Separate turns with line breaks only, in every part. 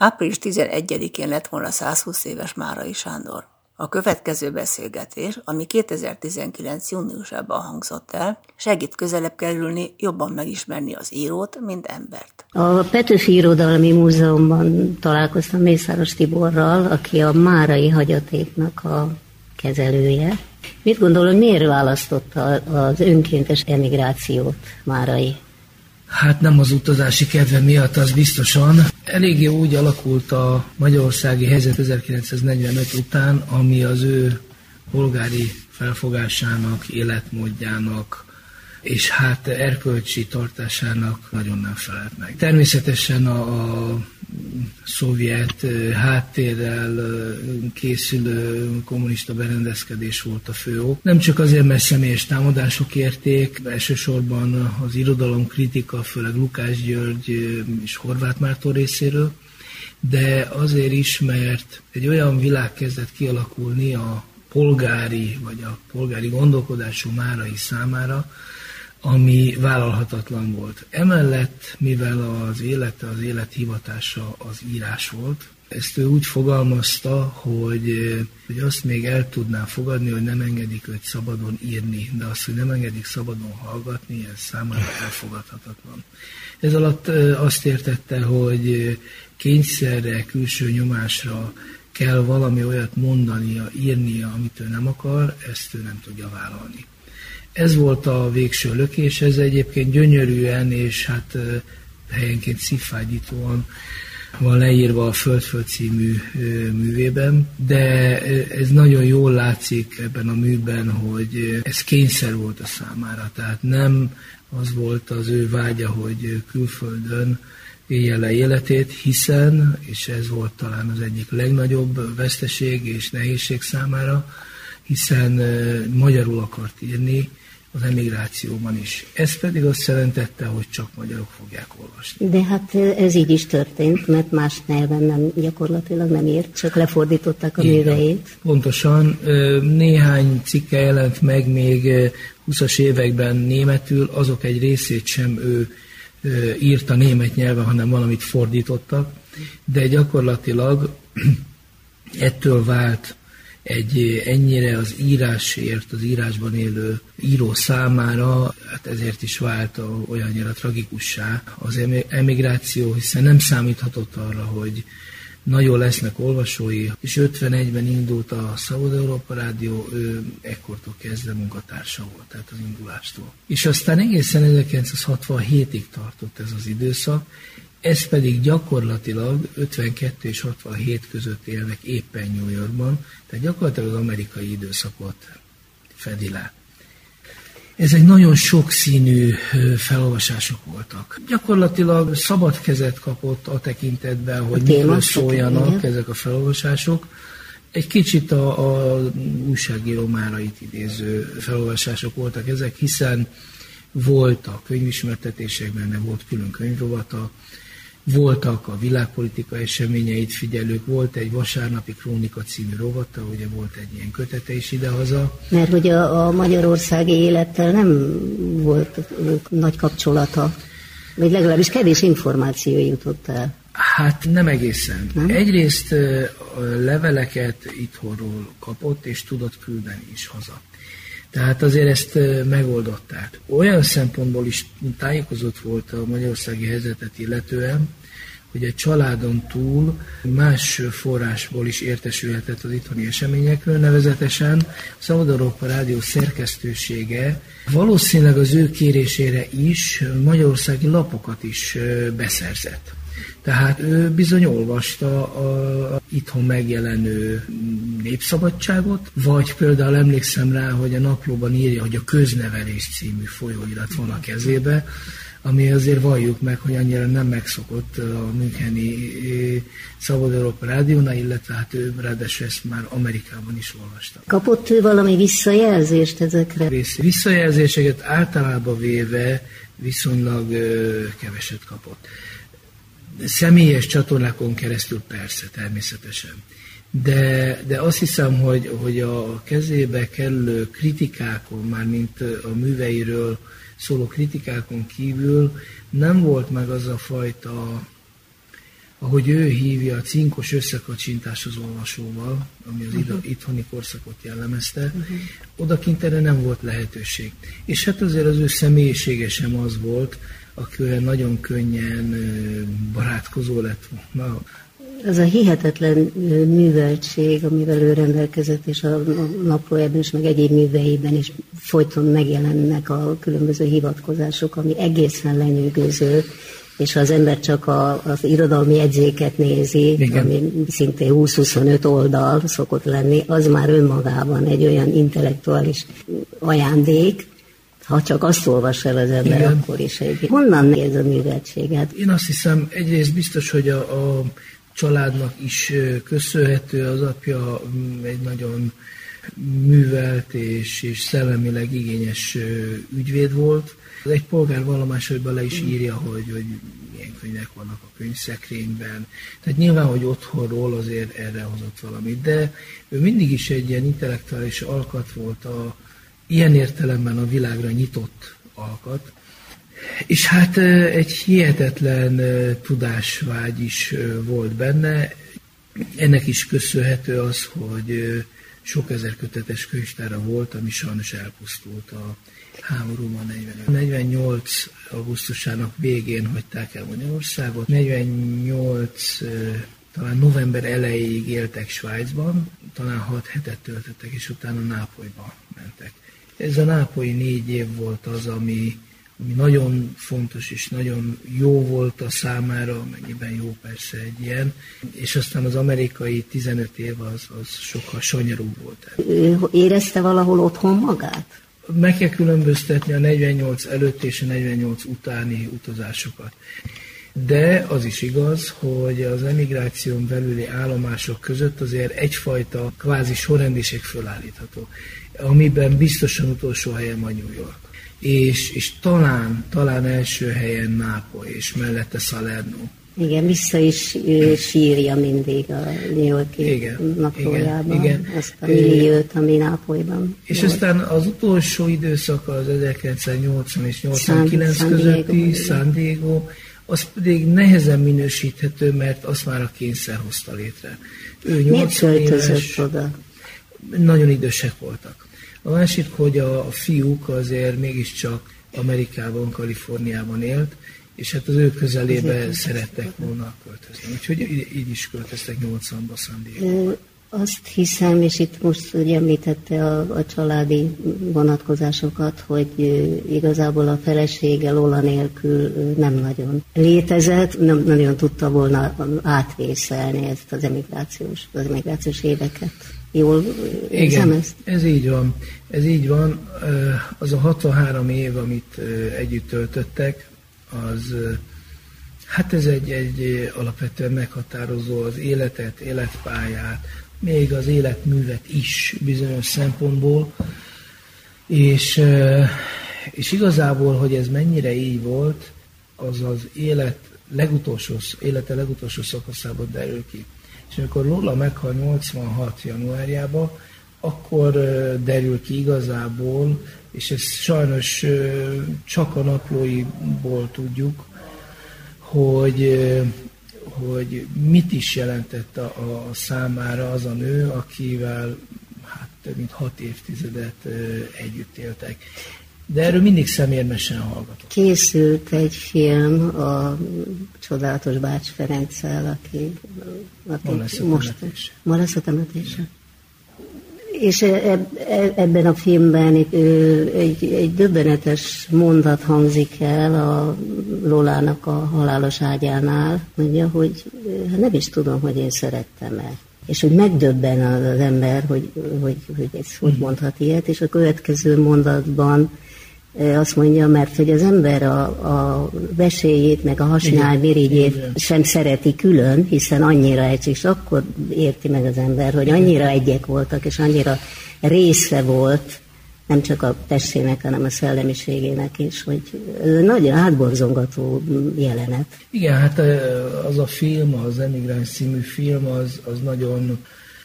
Április 11-én lett volna 120 éves Márai Sándor. A következő beszélgetés, ami 2019. júniusában hangzott el, segít közelebb kerülni, jobban megismerni az írót, mint embert.
A Petőfi Irodalmi Múzeumban találkoztam Mészáros Tiborral, aki a Márai hagyatéknak a kezelője. Mit gondol, hogy miért választotta az önkéntes emigrációt Márai?
Hát nem az utazási kedve miatt, az biztosan. Eléggé úgy alakult a magyarországi helyzet 1945 után, ami az ő polgári felfogásának, életmódjának, és hát erkölcsi tartásának nagyon nem felelt meg. Természetesen a, a szovjet háttérrel készülő kommunista berendezkedés volt a fő ok. Nem csak azért, mert személyes támadások érték, elsősorban az irodalom kritika, főleg Lukás György és Horváth Márton részéről, de azért is, mert egy olyan világ kezdett kialakulni a polgári, vagy a polgári gondolkodású márai számára, ami vállalhatatlan volt. Emellett, mivel az élete, az élethivatása az írás volt, ezt ő úgy fogalmazta, hogy, hogy azt még el tudná fogadni, hogy nem engedik őt szabadon írni, de azt, hogy nem engedik szabadon hallgatni, ez számára elfogadhatatlan. Ez alatt azt értette, hogy kényszerre, külső nyomásra kell valami olyat mondania, írnia, amit ő nem akar, ezt ő nem tudja vállalni. Ez volt a végső lökés, ez egyébként gyönyörűen és hát helyenként szívfájdítóan van leírva a Föld-Föld című művében, de ez nagyon jól látszik ebben a műben, hogy ez kényszer volt a számára, tehát nem az volt az ő vágya, hogy külföldön élje le életét, hiszen, és ez volt talán az egyik legnagyobb veszteség és nehézség számára, hiszen magyarul akart írni, az emigrációban is. Ez pedig azt jelentette, hogy csak magyarok fogják olvasni.
De hát ez így is történt, mert más nyelven nem, gyakorlatilag nem írt, csak lefordították a Igen. műveit.
Pontosan. Néhány cikke jelent meg még 20-as években németül, azok egy részét sem ő írta német nyelven, hanem valamit fordítottak, de gyakorlatilag ettől vált egy ennyire az írásért, az írásban élő író számára, hát ezért is vált olyannyira tragikussá az emigráció, hiszen nem számíthatott arra, hogy nagyon lesznek olvasói, és 51-ben indult a Szabad Európa Rádió, ő ekkortól kezdve munkatársa volt, tehát az indulástól. És aztán egészen 1967-ig tartott ez az időszak, ez pedig gyakorlatilag 52 és 67 között élnek éppen New Yorkban, tehát gyakorlatilag az amerikai időszakot fedi le. Ezek nagyon sokszínű felolvasások voltak. Gyakorlatilag szabad kezet kapott a tekintetben, hogy miről szóljanak igen. ezek a felolvasások. Egy kicsit a, a újságíró márait idéző felolvasások voltak ezek, hiszen volt a könyvismertetésekben, volt külön könyvrovata, voltak a világpolitika eseményeit figyelők, volt egy vasárnapi krónika című rovata, ugye volt egy ilyen kötete is idehaza.
Mert hogy a, a magyarországi élettel nem volt nagy kapcsolata, vagy legalábbis kevés információ jutott el.
Hát nem egészen. Nem? Egyrészt leveleket itthonról kapott, és tudott küldeni is haza. Tehát azért ezt megoldották. Olyan szempontból is tájékozott volt a magyarországi helyzetet illetően, hogy egy családon túl más forrásból is értesülhetett az itthoni eseményekről, nevezetesen a Szabad Európa Rádió szerkesztősége valószínűleg az ő kérésére is magyarországi lapokat is beszerzett. Tehát ő bizony olvasta a, itthon megjelenő népszabadságot, vagy például emlékszem rá, hogy a naplóban írja, hogy a köznevelés című folyóirat van a kezébe, ami azért valljuk meg, hogy annyira nem megszokott a Müncheni Szabad Európa Rádiónál, illetve hát ő ráadásul ezt már Amerikában is olvasta.
Kapott ő valami visszajelzést ezekre?
Visszajelzéseket általában véve viszonylag keveset kapott. Személyes csatornákon keresztül persze, természetesen. De, de azt hiszem, hogy, hogy a kezébe kerülő kritikákon, már mint a műveiről szóló kritikákon kívül nem volt meg az a fajta ahogy ő hívja, a cinkos összekacsintás az olvasóval, ami az uh-huh. itthoni korszakot jellemezte, uh-huh. odakint erre nem volt lehetőség. És hát azért az ő személyisége sem az volt, aki olyan nagyon könnyen barátkozó lett volna.
Az a hihetetlen műveltség, amivel ő rendelkezett, és a naplójában is, meg egyéb műveiben is folyton megjelennek a különböző hivatkozások, ami egészen lenyűgöző, és ha az ember csak a, az irodalmi jegyzéket nézi, Igen. ami szintén 20-25 oldal szokott lenni, az már önmagában egy olyan intellektuális ajándék, ha csak azt olvas el az ember, Igen. akkor is egy. Honnan ez a műveltséget?
Én azt hiszem, egyrészt biztos, hogy a, a családnak is köszönhető, az apja mm, egy nagyon művelt és, és szellemileg igényes ügyvéd volt. Egy polgárvallomás, hogy bele is írja, hogy, hogy milyen könyvek vannak a könyvszekrényben. Tehát nyilván, hogy otthonról azért erre hozott valamit, de ő mindig is egy ilyen intellektuális alkat volt, a, ilyen értelemben a világra nyitott alkat. És hát egy hihetetlen tudásvágy is volt benne. Ennek is köszönhető az, hogy sok ezer kötetes könyvtára volt, ami sajnos elpusztult a háborúban 40. 48 augusztusának végén hagyták el Magyarországot. 48 talán november elejéig éltek Svájcban, talán 6 hetet töltöttek, és utána Nápolyba mentek. Ez a nápolyi négy év volt az, ami, ami nagyon fontos és nagyon jó volt a számára, mennyiben jó persze egy ilyen, és aztán az amerikai 15 év az, az sokkal sanyarúbb volt.
Ő érezte valahol otthon magát?
Meg kell különböztetni a 48 előtt és a 48 utáni utazásokat. De az is igaz, hogy az emigráción belüli állomások között azért egyfajta kvázi sorrendiség fölállítható, amiben biztosan utolsó helyen van New York. És, és talán, talán első helyen Nápoly, és mellette Salerno.
Igen, vissza is ő, sírja mindig a New Yorki igen, naplójában, igen, igen. azt a milliót, ami Nápolyban
És volt. aztán az utolsó időszaka az 1980 és 89 San, közötti San Diego, az pedig nehezen minősíthető, mert azt már a kényszer hozta létre.
Ő Miért éves, oda?
Nagyon idősek voltak. A másik, hogy a, a fiúk azért mégiscsak Amerikában, Kaliforniában élt, és hát az ő közelébe szerettek volna költözni. Úgyhogy így is költöztek 80-ba San Diego.
Azt hiszem, és itt most ugye említette a, a családi vonatkozásokat, hogy igazából a felesége Lola nélkül nem nagyon létezett, nem nagyon tudta volna átvészelni ezt az emigrációs, az emigrációs éveket. Jól
Igen, ezt? ez így van. Ez így van. Az a 63 év, amit együtt töltöttek, az hát ez egy, egy alapvetően meghatározó az életet, életpályát, még az életművet is bizonyos szempontból, és, és igazából, hogy ez mennyire így volt, az az élet legutolsó, élete legutolsó szakaszában derül ki. És amikor Lola meghal 86. januárjában, akkor derül ki igazából, és ez sajnos csak a naplóiból tudjuk, hogy hogy mit is jelentett a, a számára az a nő, akivel hát több mint hat évtizedet együtt éltek. De erről mindig szemérmesen hallgatok.
Készült egy film a csodálatos Bács Ferenccel, aki,
aki ma lesz a most...
Ma lesz a temetése és e, e, ebben a filmben egy, egy döbbenetes mondat hangzik el a Lolának a halálos ágyánál, mondja, hogy hát nem is tudom, hogy én szerettem-e. És hogy megdöbben az ember, hogy, hogy, hogy ez hogy mondhat ilyet, és a következő mondatban azt mondja, mert hogy az ember a, a veséjét, meg a hasnyál mirigyét sem szereti külön, hiszen annyira egy, és akkor érti meg az ember, hogy annyira egyek voltak, és annyira része volt, nem csak a testének, hanem a szellemiségének is, hogy nagyon átborzongató jelenet.
Igen, hát az a film, az Emigráns című film, az, az nagyon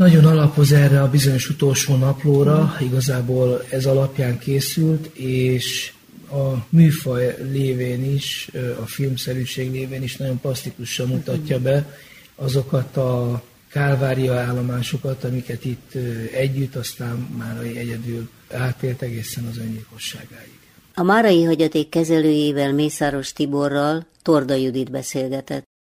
nagyon alapoz erre a bizonyos utolsó naplóra, igazából ez alapján készült, és a műfaj lévén is, a filmszerűség lévén is nagyon plastikusan mutatja be azokat a kálvária állomásokat, amiket itt együtt, aztán már egyedül átélt egészen az öngyilkosságáig.
A Márai hagyaték kezelőjével Mészáros Tiborral Torda Judit beszélgetett.